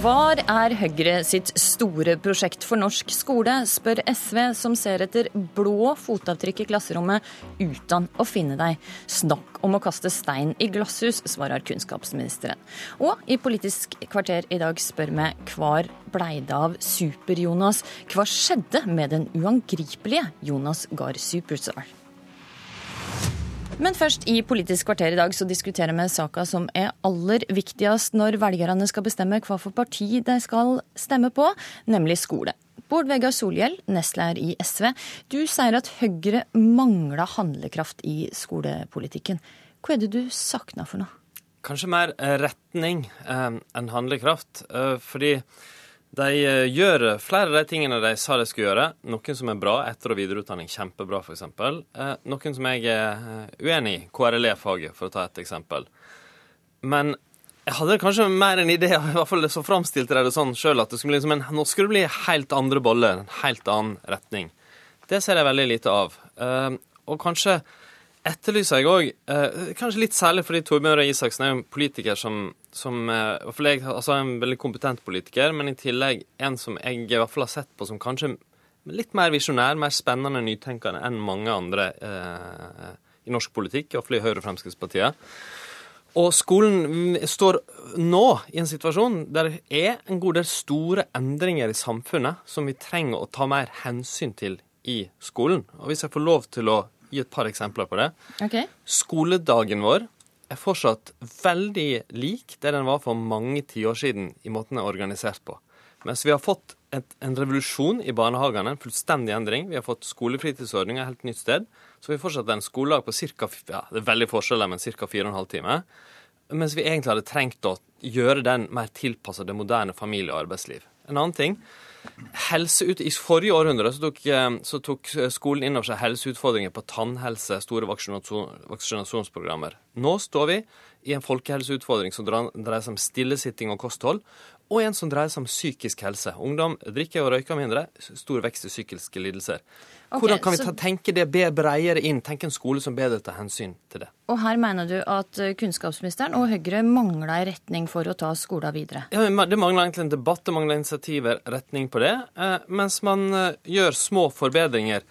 Hvar er Høyre sitt store prosjekt for norsk skole, spør SV, som ser etter blå fotavtrykk i klasserommet uten å finne deg. Snakk om å kaste stein i glasshus, svarer kunnskapsministeren. Og i Politisk kvarter i dag spør vi hvor blei det av Super-Jonas? Hva skjedde med den uangripelige Jonas Gahr Superstar? Men først, i Politisk kvarter i dag så diskuterer vi saka som er aller viktigst når velgerne skal bestemme hva for parti de skal stemme på, nemlig skole. Bård Vegar Solhjell, nestleder i SV. Du sier at Høyre mangler handlekraft i skolepolitikken. Hva er det du savner for noe? Kanskje mer retning eh, enn handlekraft. Eh, fordi de eh, gjør flere av de tingene de sa de skulle gjøre. Noen som er bra, etter- og videreutdanning, kjempebra f.eks. Eh, noen som jeg er eh, uenig i, KRLE-faget, for å ta et eksempel. Men jeg hadde kanskje mer en idé, i hvert fall så framstilte de det sånn sjøl, at det skulle bli liksom en, nå skulle det bli helt andre boller, en helt annen retning. Det ser jeg veldig lite av. Og kanskje etterlyser jeg òg, eh, kanskje litt særlig fordi Torbjørn Røe Isaksen er en politiker som, som eh, jeg, altså en veldig kompetent politiker, men i tillegg en som jeg i hvert fall har sett på som kanskje litt mer visjonær, mer spennende nytenkende enn mange andre eh, i norsk politikk, iallfall i Høyre og Fremskrittspartiet. Og skolen står nå i en situasjon der det er en god del store endringer i samfunnet som vi trenger å ta mer hensyn til i skolen. Og hvis jeg får lov til å gi et par eksempler på det. Okay. Skoledagen vår er fortsatt veldig lik det den var for mange tiår siden i måten den er organisert på. Mens vi har fått et, en revolusjon i barnehagene, en fullstendig endring. Vi har fått skolefritidsordninger et helt nytt sted. Så vi har fortsatt en skoledag på ca. Ja, det er veldig forskjeller, men ca. 4,5 timer. Mens vi egentlig hadde trengt å gjøre den mer tilpassa det moderne familie- og arbeidsliv. En annen ting Helseut I forrige århundre så tok, så tok skolen inn over seg helseutfordringer på tannhelse, store vaksinasjonsprogrammer. Nå står vi i en folkehelseutfordring som dreier seg om stillesitting og kosthold, og en som dreier seg om psykisk helse. Ungdom drikker og røyker mindre, stor vekst i psykiske lidelser. Okay, Hvordan kan vi ta, tenke det bredere inn, tenke en skole som bedre tar hensyn til det? Og her mener du at kunnskapsministeren og Høyre mangler en retning for å ta skolen videre? Ja, Det mangler egentlig en debatt, det mangler initiativer, retning på det. Eh, mens man eh, gjør små forbedringer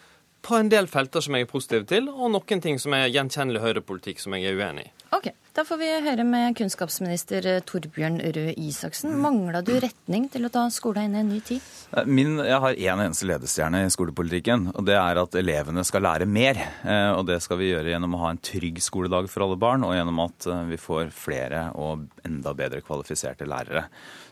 på en del felter som jeg er positiv til, og noen ting som er gjenkjennelig høyrepolitikk som jeg er uenig i. Ok, Da får vi høre med kunnskapsminister Torbjørn Røe Isaksen. Mangla du retning til å ta skolen inn i en ny tid? Min, jeg har én en eneste ledestjerne i skolepolitikken, og det er at elevene skal lære mer. Eh, og det skal vi gjøre gjennom å ha en trygg skoledag for alle barn, og gjennom at eh, vi får flere og enda bedre kvalifiserte lærere.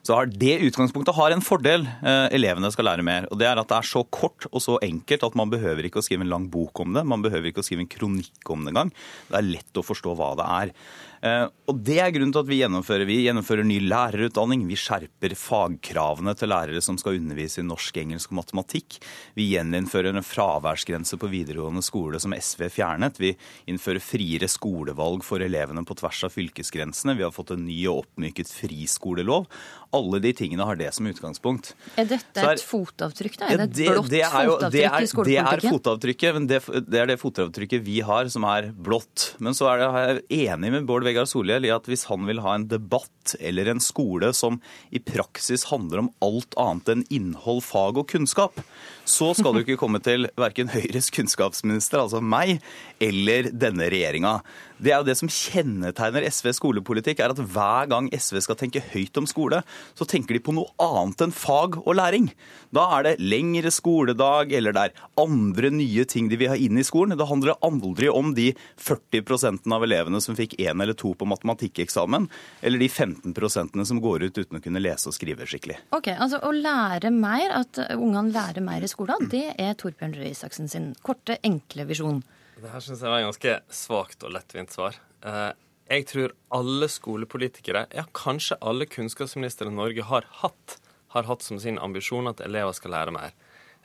Så har det utgangspunktet har en fordel. Eh, elevene skal lære mer. og Det er at det er så kort og så enkelt at man behøver ikke å skrive en lang bok om det. Man behøver ikke å skrive en kronikk om det engang. Det er lett å forstå hva det er. Eh, og Det er grunnen til at vi gjennomfører Vi gjennomfører ny lærerutdanning. Vi skjerper fagkravene til lærere som skal undervise i norsk, engelsk og matematikk. Vi gjeninnfører en fraværsgrense på videregående skole som SV fjernet. Vi innfører friere skolevalg for elevene på tvers av fylkesgrensene. Vi har fått en ny og oppmyket friskolelov. Alle de tingene har det som utgangspunkt. Er dette et fotavtrykk? da? Er det et det, blått det jo, fotavtrykk er, i skolepolitikken? Det er fotavtrykket, men det, det, er det fotavtrykket vi har som er blått. Men så er, det, er jeg enig med Bård Vegar Solhjell i at hvis han vil ha en debatt eller en skole som i praksis handler om alt annet enn innhold, fag og kunnskap, så skal du ikke komme til verken Høyres kunnskapsminister, altså meg, eller denne regjeringa. Det er jo det som kjennetegner SVs skolepolitikk, er at hver gang SV skal tenke høyt om skole, så tenker de på noe annet enn fag og læring. Da er det lengre skoledag, eller det er andre nye ting de vil ha inn i skolen. Det handler aldri om de 40% av elevene som fikk én eller to på matematikkeksamen, eller de 15% som går ut uten å kunne lese og skrive skikkelig. Ok, altså Å lære mer, at ungene lærer mer i skolen, det er Torbjørn Røe Isaksen sin korte, enkle visjon. Det her syns jeg var et ganske svakt og lettvint svar. Eh, jeg tror alle skolepolitikere, ja kanskje alle kunnskapsministre Norge har hatt, har hatt som sin ambisjon at elever skal lære mer.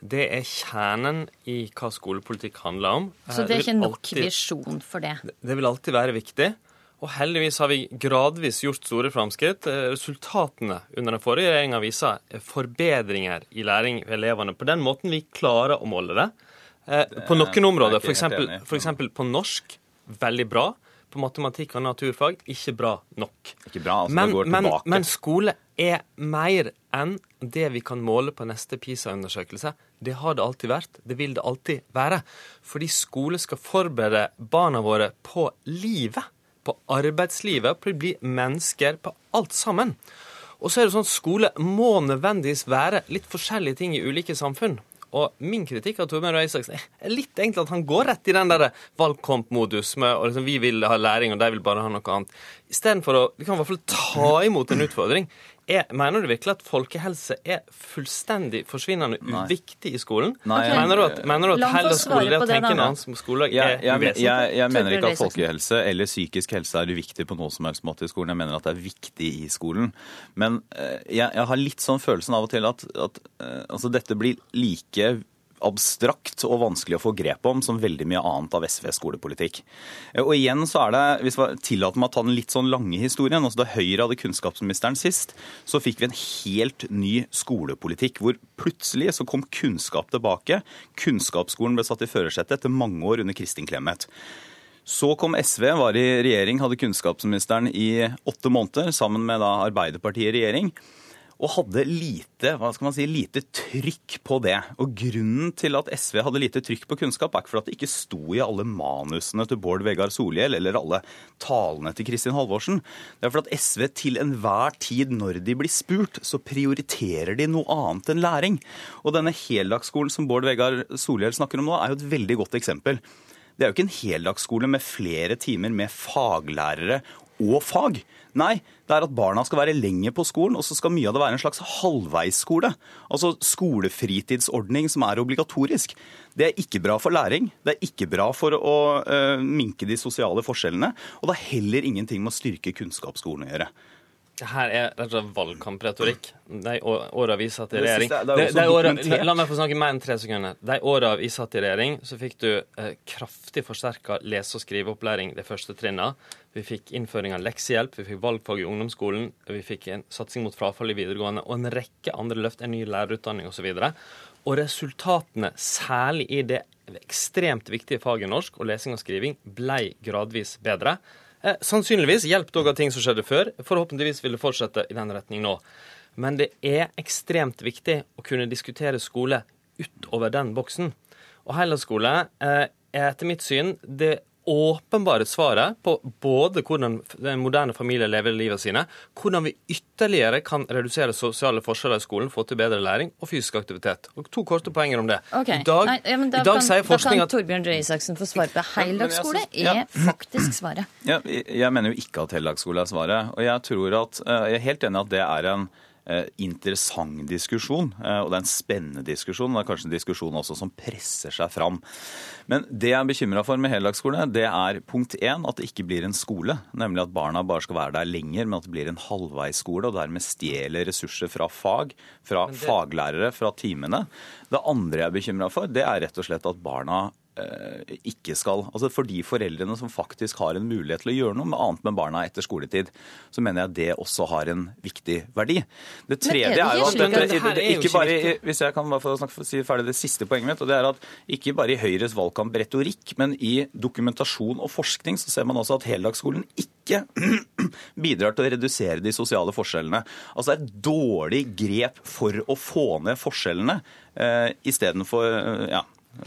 Det er kjernen i hva skolepolitikk handler om. Så det er ikke nok alltid, visjon for det? Det vil alltid være viktig. Og heldigvis har vi gradvis gjort store framskritt. Eh, Resultatene under den forrige regjeringa viser eh, forbedringer i læring ved elevene. På den måten vi klarer å måle det. Eh, På noen er områder, f.eks. På norsk, veldig bra. På matematikk og naturfag, ikke bra nok. Ikke bra, altså Men, det går men, tilbake. men skole er mer enn det vi kan måle på neste PISA-undersøkelse. Det har det alltid vært. Det vil det alltid være. Fordi skole skal forberede barna våre på livet. På arbeidslivet, på å bli mennesker, på alt sammen. Og så er det sånn at skole må nødvendigvis være litt forskjellige ting i ulike samfunn. Og min kritikk av Torbjørn Røe Isaksen er litt egentlig at han går rett i den der valgkampmodus med og liksom, vi vil ha læring, og de vil bare ha noe annet. Istedenfor å vi kan i hvert fall ta imot en utfordring. Er, mener du virkelig at folkehelse er fullstendig forsvinnende Nei. uviktig i skolen? Nei, okay. Mener du at, mener du at heller skole, det å tenke en annen skole, er jeg, jeg, jeg, jeg mener ikke at folkehelse eller psykisk helse er uviktig på noen som helst måte i skolen. Jeg mener at det er viktig i skolen. Men eh, jeg, jeg har litt sånn følelsen av og til at, at eh, altså dette blir like abstrakt og vanskelig å få grep om som veldig mye annet av SVs skolepolitikk. Eh, Og igjen så er det, hvis jeg tillater meg å ta den litt sånn lange historien, altså da Høyre hadde kunnskapsministeren sist, så fikk vi en helt ny skolepolitikk, hvor plutselig så kom kunnskap tilbake. Kunnskapsskolen ble satt i førersetet etter mange år under Kristin Clemet. Så kom SV, var i regjering, hadde kunnskapsministeren i åtte måneder, sammen med Arbeiderpartiet i regjering, og hadde lite, hva skal man si, lite trykk på det. Og grunnen til at SV hadde lite trykk på kunnskap, er ikke fordi det ikke sto i alle manusene til Bård Vegar Solhjell eller alle talene til Kristin Halvorsen. Det er fordi at SV til enhver tid når de blir spurt, så prioriterer de noe annet enn læring. Og denne heldagsskolen som Bård Vegar Solhjell snakker om nå, er jo et veldig godt eksempel. Det er jo ikke en heldagsskole med flere timer med faglærere og fag. Nei, det er at barna skal være lenger på skolen, og så skal mye av det være en slags halvveisskole. Altså skolefritidsordning som er obligatorisk. Det er ikke bra for læring, det er ikke bra for å uh, minke de sosiale forskjellene, og det har heller ingenting med å styrke kunnskapsskolen å gjøre. Det her er rett og slett valgkampretorikk. De åra vi satt i regjering det det De- de. La meg få snakke mer enn tre sekunder. De åra vi satt i regjering, så fikk du eh, kraftig forsterka lese- og skriveopplæring de første trinna. Vi fikk innføring av leksehjelp, vi fikk valgfag i ungdomsskolen, vi fikk en satsing mot frafall i videregående og en rekke andre løft, en ny lærerutdanning osv. Og, og resultatene, særlig i det ekstremt viktige faget norsk og lesing og skriving, ble gradvis bedre. Eh, sannsynligvis hjulpet òg av ting som skjedde før. Forhåpentligvis vil det fortsette i den retning nå. Men det er ekstremt viktig å kunne diskutere skole utover den boksen. Og heldagsskole eh, er etter mitt syn det åpenbare svaret på både hvordan den moderne familie lever livet sine, hvordan vi ytterligere kan redusere sosiale forskjeller i skolen, få til bedre læring og fysisk aktivitet. Og To korte poenger om det. Okay. I dag, Nei, ja, men da, i dag kan, sier da kan Torbjørn Røe Isaksen få svare på heldagsskole. ja. Er faktisk svaret. Ja, jeg mener jo ikke at heldagsskole er svaret. Og jeg tror at, eh, jeg er helt enig at det er en interessant diskusjon, eh, og det er en spennende diskusjon. og Det er kanskje en diskusjon også som presser seg fram. Men det jeg er bekymra for med heldagsskole, det er punkt én at det ikke blir en skole. Nemlig at barna bare skal være der lenger, men at det blir en halvveisskole, og dermed stjeler ressurser fra fag, fra faglærere, fra timene. Det andre jeg er bekymra for, det er rett og slett at barna eh, ikke skal Altså for de foreldrene som faktisk har en mulighet til å gjøre noe med annet med barna etter skoletid, så mener jeg det også har en viktig verdi. Det tredje er jo ikke at dette, ikke bare Hvis jeg kan bare få snakke, si ferdig det siste poenget mitt, og det er at ikke bare i Høyres valgkampretorikk, men i dokumentasjon og forskning så ser man også at heldagsskolen ikke bidrar til å redusere de sosiale forskjellene. Altså er et dårlig grep for å få ned forskjellene, eh, istedenfor eh, ja,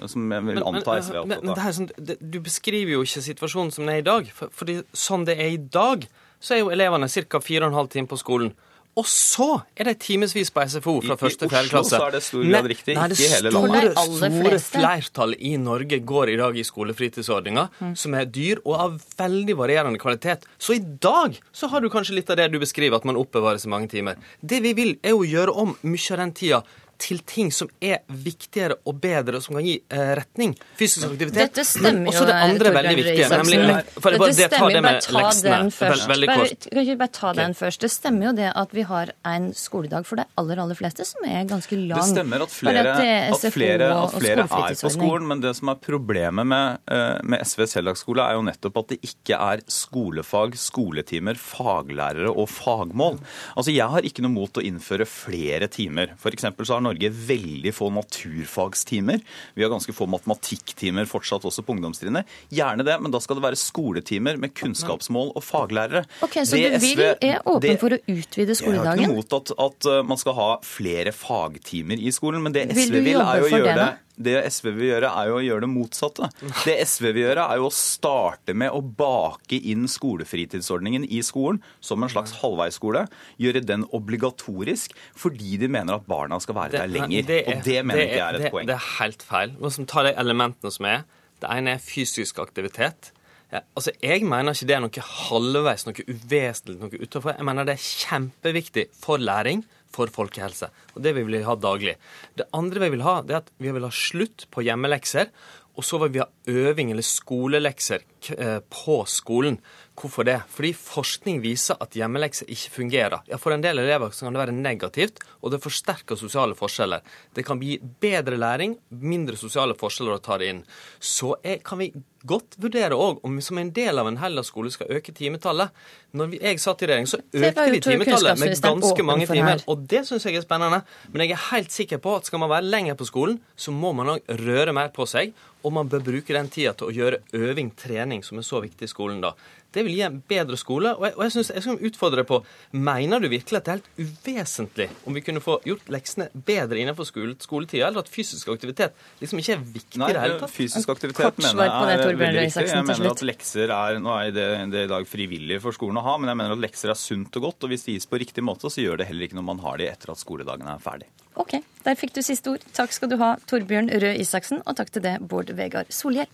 som jeg vil anta SV er men, men opptatt det av. er sånn, det, Du beskriver jo ikke situasjonen som den er i dag. For, fordi sånn det er i dag, så er jo elevene ca. 4,5 timer på skolen. Og så er det timevis på SFO fra I- i første til Oslo fjerde klasse. så er det stor grad riktig, nei, ikke i hele landet. Det de aller store flertall flertallet i Norge går i dag i skolefritidsordninga, som er dyr og av veldig varierende kvalitet. Så i dag så har du kanskje litt av det du beskriver, at man oppbevarer så mange timer. Det vi vil, er å gjøre om mye av den tida til ting som er viktigere og bedre, og som kan gi eh, retning. Fysisk aktivitet. Dette stemmer Men også det andre er veldig viktige. Nemlig, for Dette det, ta stemmer, det bare med ta leksene. den først. Veldig Bare, kort. kan ikke bare ta den først. Det stemmer jo det at vi har en skoledag for de aller aller fleste som er ganske lang. Det stemmer at flere, er at flere, at flere er på skolen, men det som er problemet med, eh, med SVs heldagsskole, er jo nettopp at det ikke er skolefag, skoletimer, faglærere og fagmål. Altså, Jeg har ikke noe mot å innføre flere timer. For så har Norge veldig få naturfagstimer. Vi har ganske få matematikktimer fortsatt også på ungdomstrinnet. Gjerne det, men da skal det være skoletimer med kunnskapsmål og faglærere. Ok, Så Det du vil, er åpen det- for å utvide skoledagen? jeg har ikke noe imot at, at uh, man skal ha flere fagtimer i skolen, men det SV vil, vil, er jo å gjøre det, det? Det SV vil gjøre, er jo å gjøre det motsatte. Det SV vil gjøre, er jo å starte med å bake inn skolefritidsordningen i skolen som en slags halvveisskole. Gjøre den obligatorisk fordi de mener at barna skal være der lenger. og det mener ikke jeg er et det, poeng. Det er helt feil. Som tar de elementene som er. Det ene er fysisk aktivitet. Ja, altså, Jeg mener ikke det er noe halvveis, noe uvesentlig, noe utenfor. Jeg mener det er kjempeviktig for læring, for folkehelse. Og det vil vi ha daglig. Det andre vi vil ha, det er at vi vil ha slutt på hjemmelekser. Og så vil vi ha øving eller skolelekser eh, på skolen. Hvorfor det? Fordi forskning viser at hjemmelekser ikke fungerer. Ja, For en del elever kan det være negativt, og det forsterker sosiale forskjeller. Det kan gi bedre læring, mindre sosiale forskjeller å ta det inn. Så er, kan vi godt vurdere òg om vi som en del av en heldagsskole skal øke timetallet. Når vi, jeg satt i regjering, så økte vi timetallet med ganske mange timer. Og det syns jeg er spennende. Men jeg er helt sikker på at skal man være lenger på skolen, så må man òg røre mer på seg. Og man bør bruke den tida til å gjøre øving, trening, som er så viktig i skolen da. Det vil gi en bedre skole. Og jeg, og jeg, synes, jeg skal utfordre deg på Mener du virkelig at det er helt uvesentlig om vi kunne få gjort leksene bedre innenfor skole, skoletida, eller at fysisk aktivitet liksom ikke er viktig Nei, i det hele tatt? fysisk aktivitet mener jeg er veldig viktig. Jeg mener at lekser er, Nå er det, det er i dag frivillig for skolen å ha, men jeg mener at lekser er sunt og godt. Og hvis det gis på riktig måte, så gjør det heller ikke når man har de etter at skoledagen er ferdig. Ok, der fikk du siste ord. Takk skal du ha, Torbjørn Røe Isaksen, og takk til det, Bård Vegar Solhjell.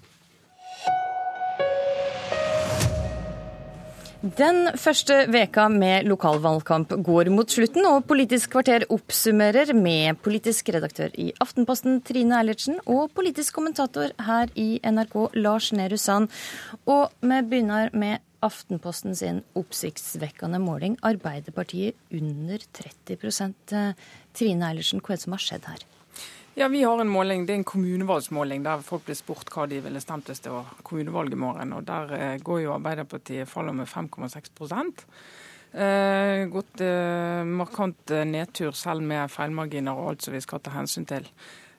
Den første veka med lokalvalgkamp går mot slutten, og Politisk kvarter oppsummerer med politisk redaktør i Aftenposten Trine Eilertsen og politisk kommentator her i NRK Lars Nehru Sand. Og vi begynner med Aftenposten sin oppsiktsvekkende måling. Arbeiderpartiet under 30 Trine Eilertsen, hva er det som har skjedd her? Ja, Vi har en måling, det er en kommunevalgsmåling der folk blir spurt hva de ville stemt hvis det var kommunevalg i morgen. og Der eh, går jo Arbeiderpartiet faller med 5,6 eh, Gått eh, markant eh, nedtur selv med feilmarginer og alt som vi skal ta hensyn til.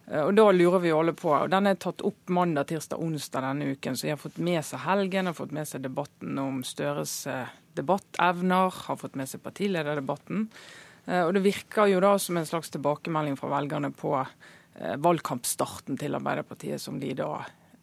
Eh, Og Da lurer vi alle på, og Den er tatt opp mandag, tirsdag, onsdag denne uken. Så de har fått med seg helgen, har fått med seg debatten om Støres eh, debattevner, har fått med seg partilederdebatten. Og Det virker jo da som en slags tilbakemelding fra velgerne på valgkampstarten til Arbeiderpartiet, som de da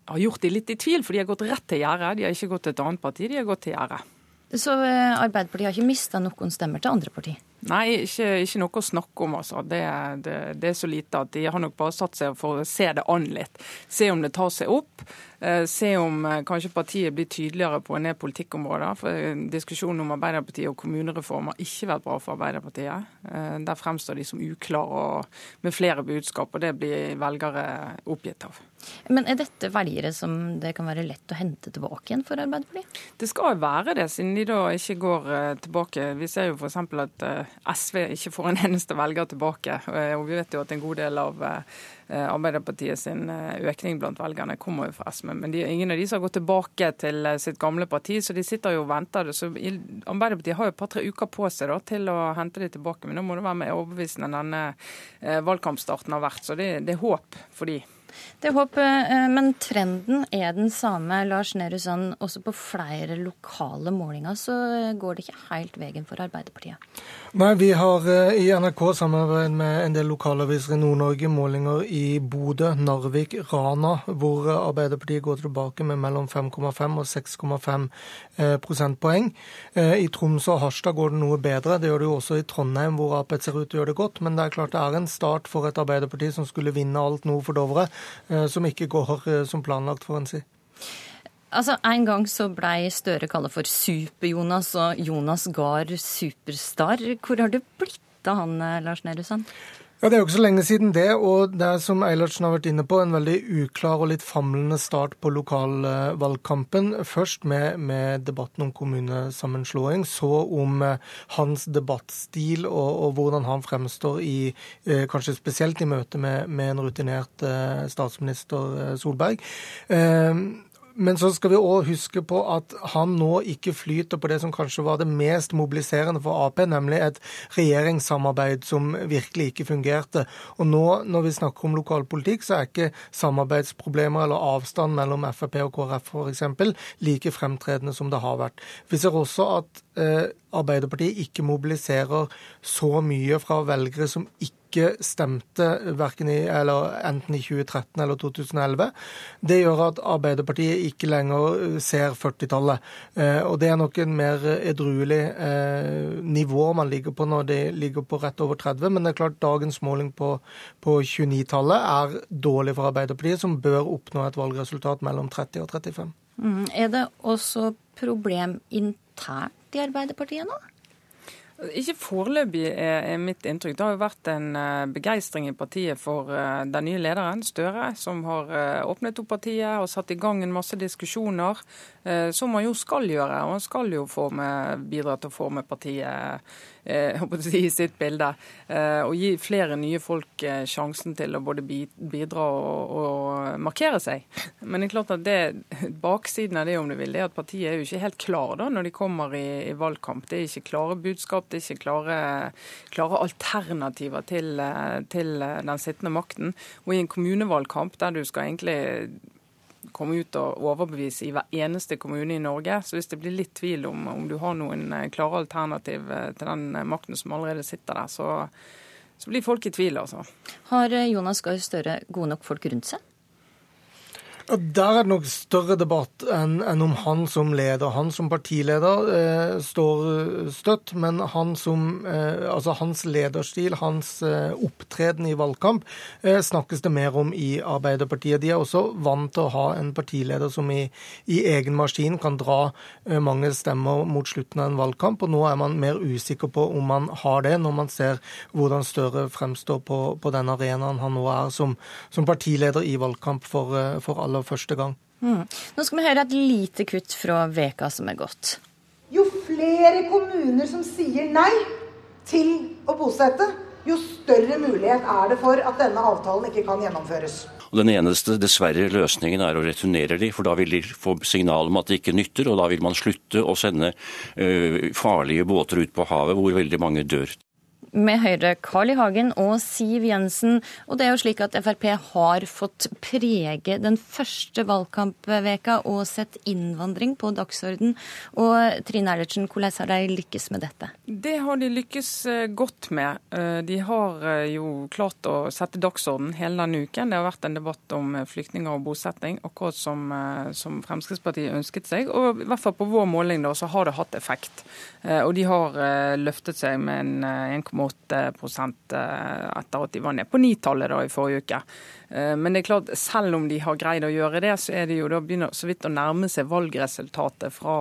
har gjort de litt i tvil, for de har gått rett til gjerdet. De har ikke gått til et annet parti, de har gått til gjerdet. Så eh, Arbeiderpartiet har ikke mista noen stemmer til andre partier? Nei, ikke, ikke noe å snakke om. altså. Det, det, det er så lite at de har nok bare satt seg for å se det an litt. Se om det tar seg opp. Eh, se om eh, kanskje partiet blir tydeligere på en del politikkområder. For eh, Diskusjonen om Arbeiderpartiet og kommunereform har ikke vært bra for Arbeiderpartiet. Der fremstår de som uklare og med flere budskap, og det blir velgere oppgitt av. Men er dette velgere som det kan være lett å hente tilbake igjen for Arbeiderpartiet? Det skal jo være det, siden de da ikke går tilbake. Vi ser jo f.eks. at SV ikke får en eneste velger tilbake. Og vi vet jo at en god del av Arbeiderpartiet sin eh, økning blant velgerne kommer jo fra SV. Men de, ingen av de som har gått tilbake til eh, sitt gamle parti, så de sitter jo og venter. Så Arbeiderpartiet har jo et par-tre uker på seg da, til å hente de tilbake. Men da må det være mer overbevisende enn denne eh, valgkampstarten har vært. Så det, det er håp for de. Det er eh, men trenden er den samme. Lars Nehru Sand, også på flere lokale målinger så går det ikke helt veien for Arbeiderpartiet. Nei, vi har eh, i NRK samarbeid med en del lokalaviser i Nord-Norge målinger i Bodø, Narvik, Rana, hvor Arbeiderpartiet går tilbake med mellom 5,5 og 6,5 eh, prosentpoeng. I Troms og Harstad går det noe bedre. Det gjør det jo også i Trondheim, hvor Ap ser ut til å gjøre det godt. Men det er klart det er en start for et Arbeiderparti som skulle vinne alt nord for Dovre, som ikke går eh, som planlagt, får en si. Altså, En gang så blei Støre kalla for Super-Jonas og Jonas Gahr Superstar. Hvor har det blitt av han, eh, Lars Nehru Sand? Ja, Det er jo ikke så lenge siden det, og det er som Eilertsen har vært inne på, en veldig uklar og litt famlende start på lokalvalgkampen. Først med, med debatten om kommunesammenslåing, så om eh, hans debattstil og, og, hvordan han fremstår i eh, kanskje spesielt i møte med, med en rutinert eh, statsminister Solberg. Men så skal vi òg huske på at han nå ikke flyter på det som kanskje var det mest mobiliserende for Ap, nemlig et regjeringssamarbeid som virkelig ikke fungerte. Og nå når vi snakker om lokalpolitikk, så er ikke samarbeidsproblemer eller avstand mellom Frp og KrF f.eks. like fremtredende som det har vært. Vi ser også at eh, Arbeiderpartiet ikke mobiliserer så mye fra velgere som ikke ikke stemte verken i, enten i 2013 eller 2011. Det gjør at Arbeiderpartiet ikke lenger ser 40-tallet. Eh, og det er nok en mer edruelig eh, nivå man ligger på når de ligger på rett over 30. Men det er klart dagens måling på, på 29-tallet er dårlig for Arbeiderpartiet, som bør oppnå et valgresultat mellom 30 og 35. Mm. Er det også problem internt i Arbeiderpartiet nå? Ikke foreløpig, er, mitt inntrykk. Det har jo vært en uh, begeistring i partiet for uh, den nye lederen, Støre, som har uh, åpnet opp partiet og satt i gang en masse diskusjoner, som han jo skal gjøre. Og han skal jo bidra til å forme partiet Eh, i sitt bilde. Eh, og gi flere nye folk eh, sjansen til å både bidra og, og markere seg. Men det er klart at det, baksiden av det om du vil, er at partiet er jo ikke helt klar da, når de kommer i, i valgkamp. Det er ikke klare budskap, det er ikke klare, klare alternativer til, til den sittende makten. Og i en kommunevalgkamp der du skal egentlig komme ut og overbevise i hver eneste kommune i Norge. Så hvis det blir litt tvil om, om du har noen eh, klare alternativ eh, til den eh, makten som allerede sitter der, så, så blir folk i tvil, altså. Har Jonas Gahr Støre gode nok folk rundt seg? Der er det nok større debatt enn, om han som leder. Han som partileder eh, står støtt, men han som, eh, altså hans lederstil, hans eh, opptreden i valgkamp, eh, snakkes det mer om i Arbeiderpartiet. De er også vant til å ha en partileder som i, i egen maskin kan dra eh, mange stemmer mot slutten av en valgkamp, og nå er man mer usikker på om man har det, når man ser hvordan Støre fremstår på, på den arenaen han nå er som, som partileder i valgkamp for, eh, for alle aller første gang. Mm. Nå skal vi høre et lite kutt fra veka som er gått. Jo flere kommuner som sier nei til å bosette, jo større mulighet er det for at denne avtalen ikke kan gjennomføres. Og Den eneste dessverre løsningen er å returnere de, for da vil de få signal om at det ikke nytter, og da vil man slutte å sende ø, farlige båter ut på havet hvor veldig mange dør med Høyre Carl I. Hagen og Siv Jensen. Og det er jo slik at Frp har fått prege den første valgkampveka og sett innvandring på dagsorden. Og Trine Eilertsen, hvordan har de lykkes med dette? Det har de lykkes eh, godt med. Eh, de har eh, jo klart å sette dagsorden hele denne uken. Det har vært en debatt om flyktninger og bosetting, akkurat som, som Fremskrittspartiet ønsket seg. Og i hvert fall på vår måling da, så har det hatt effekt. Og de har løftet seg med en 1,8 5,8 eh, etter at de var ned på 9-tallet i forrige uke. Eh, men det er klart, selv om de har greid å gjøre det, så er det jo da begynner så vidt å nærme seg valgresultatet fra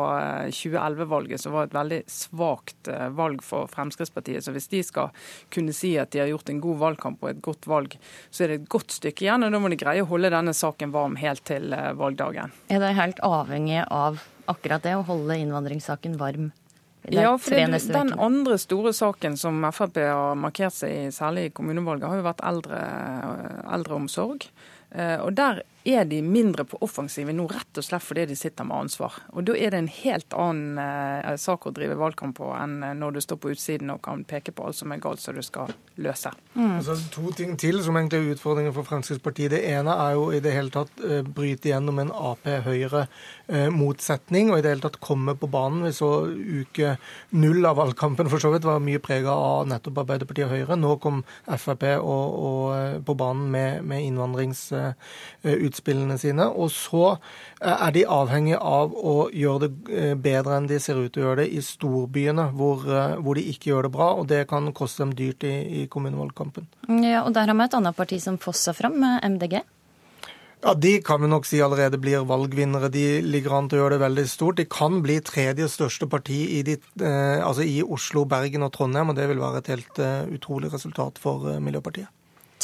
2011-valget, eh, som var et veldig svakt valg for Fremskrittspartiet. Så hvis de skal kunne si at de har gjort en god valgkamp og et godt valg, så er det et godt stykke igjen. Og da må de greie å holde denne saken varm helt til valgdagen. Er det helt avhengig av akkurat det, å holde innvandringssaken varm? Ja, for det, Den andre store saken som Frp har markert seg i, særlig i kommunevalget, har jo vært eldre, eldreomsorg. Eh, og Der er de mindre på offensiven nå, rett og slett fordi de sitter med ansvar. Og Da er det en helt annen eh, sak å drive valgkamp på enn eh, når du står på utsiden og kan peke på alt som er galt som du skal løse. Mm. Altså, to ting til som egentlig er utfordringer for Fremskrittspartiet. Det ene er jo i det hele tatt eh, bryte gjennom en Ap-Høyre-motsetning, eh, og i det hele tatt komme på banen. Vi så uke null av valgkampen for så vidt var mye prega av nettopp Arbeiderpartiet og Høyre. Nå kom Frp og, og, på banen med, med innvandringsutspill utspillene sine. Og så eh, er de avhengig av å gjøre det eh, bedre enn de ser ut til å gjøre det i storbyene, hvor, eh, hvor de ikke gjør det bra. Og det kan koste dem dyrt i, i kommunevalgkampen. Ja, og der har vi et annet parti som fosser fram, MDG. Ja, De kan vi nok si allerede blir valgvinnere. De ligger an til å gjøre det veldig stort. De kan bli tredje største parti i, de, eh, altså i Oslo, Bergen og Trondheim, og det vil være et helt uh, utrolig resultat for uh, Miljøpartiet.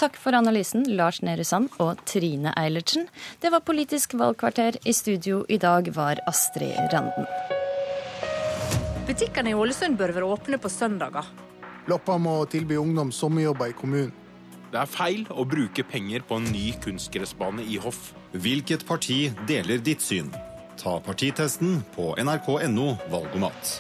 Takk for analysen, Lars Nehru Sand og Trine Eilertsen. Det var Politisk valgkvarter. I studio i dag var Astrid Randen. Butikkene i Ålesund bør være åpne på søndager. Loppa må tilby ungdom sommerjobber i kommunen. Det er feil å bruke penger på en ny kunstgressbane i Hoff. Hvilket parti deler ditt syn? Ta partitesten på nrk.no valgomat.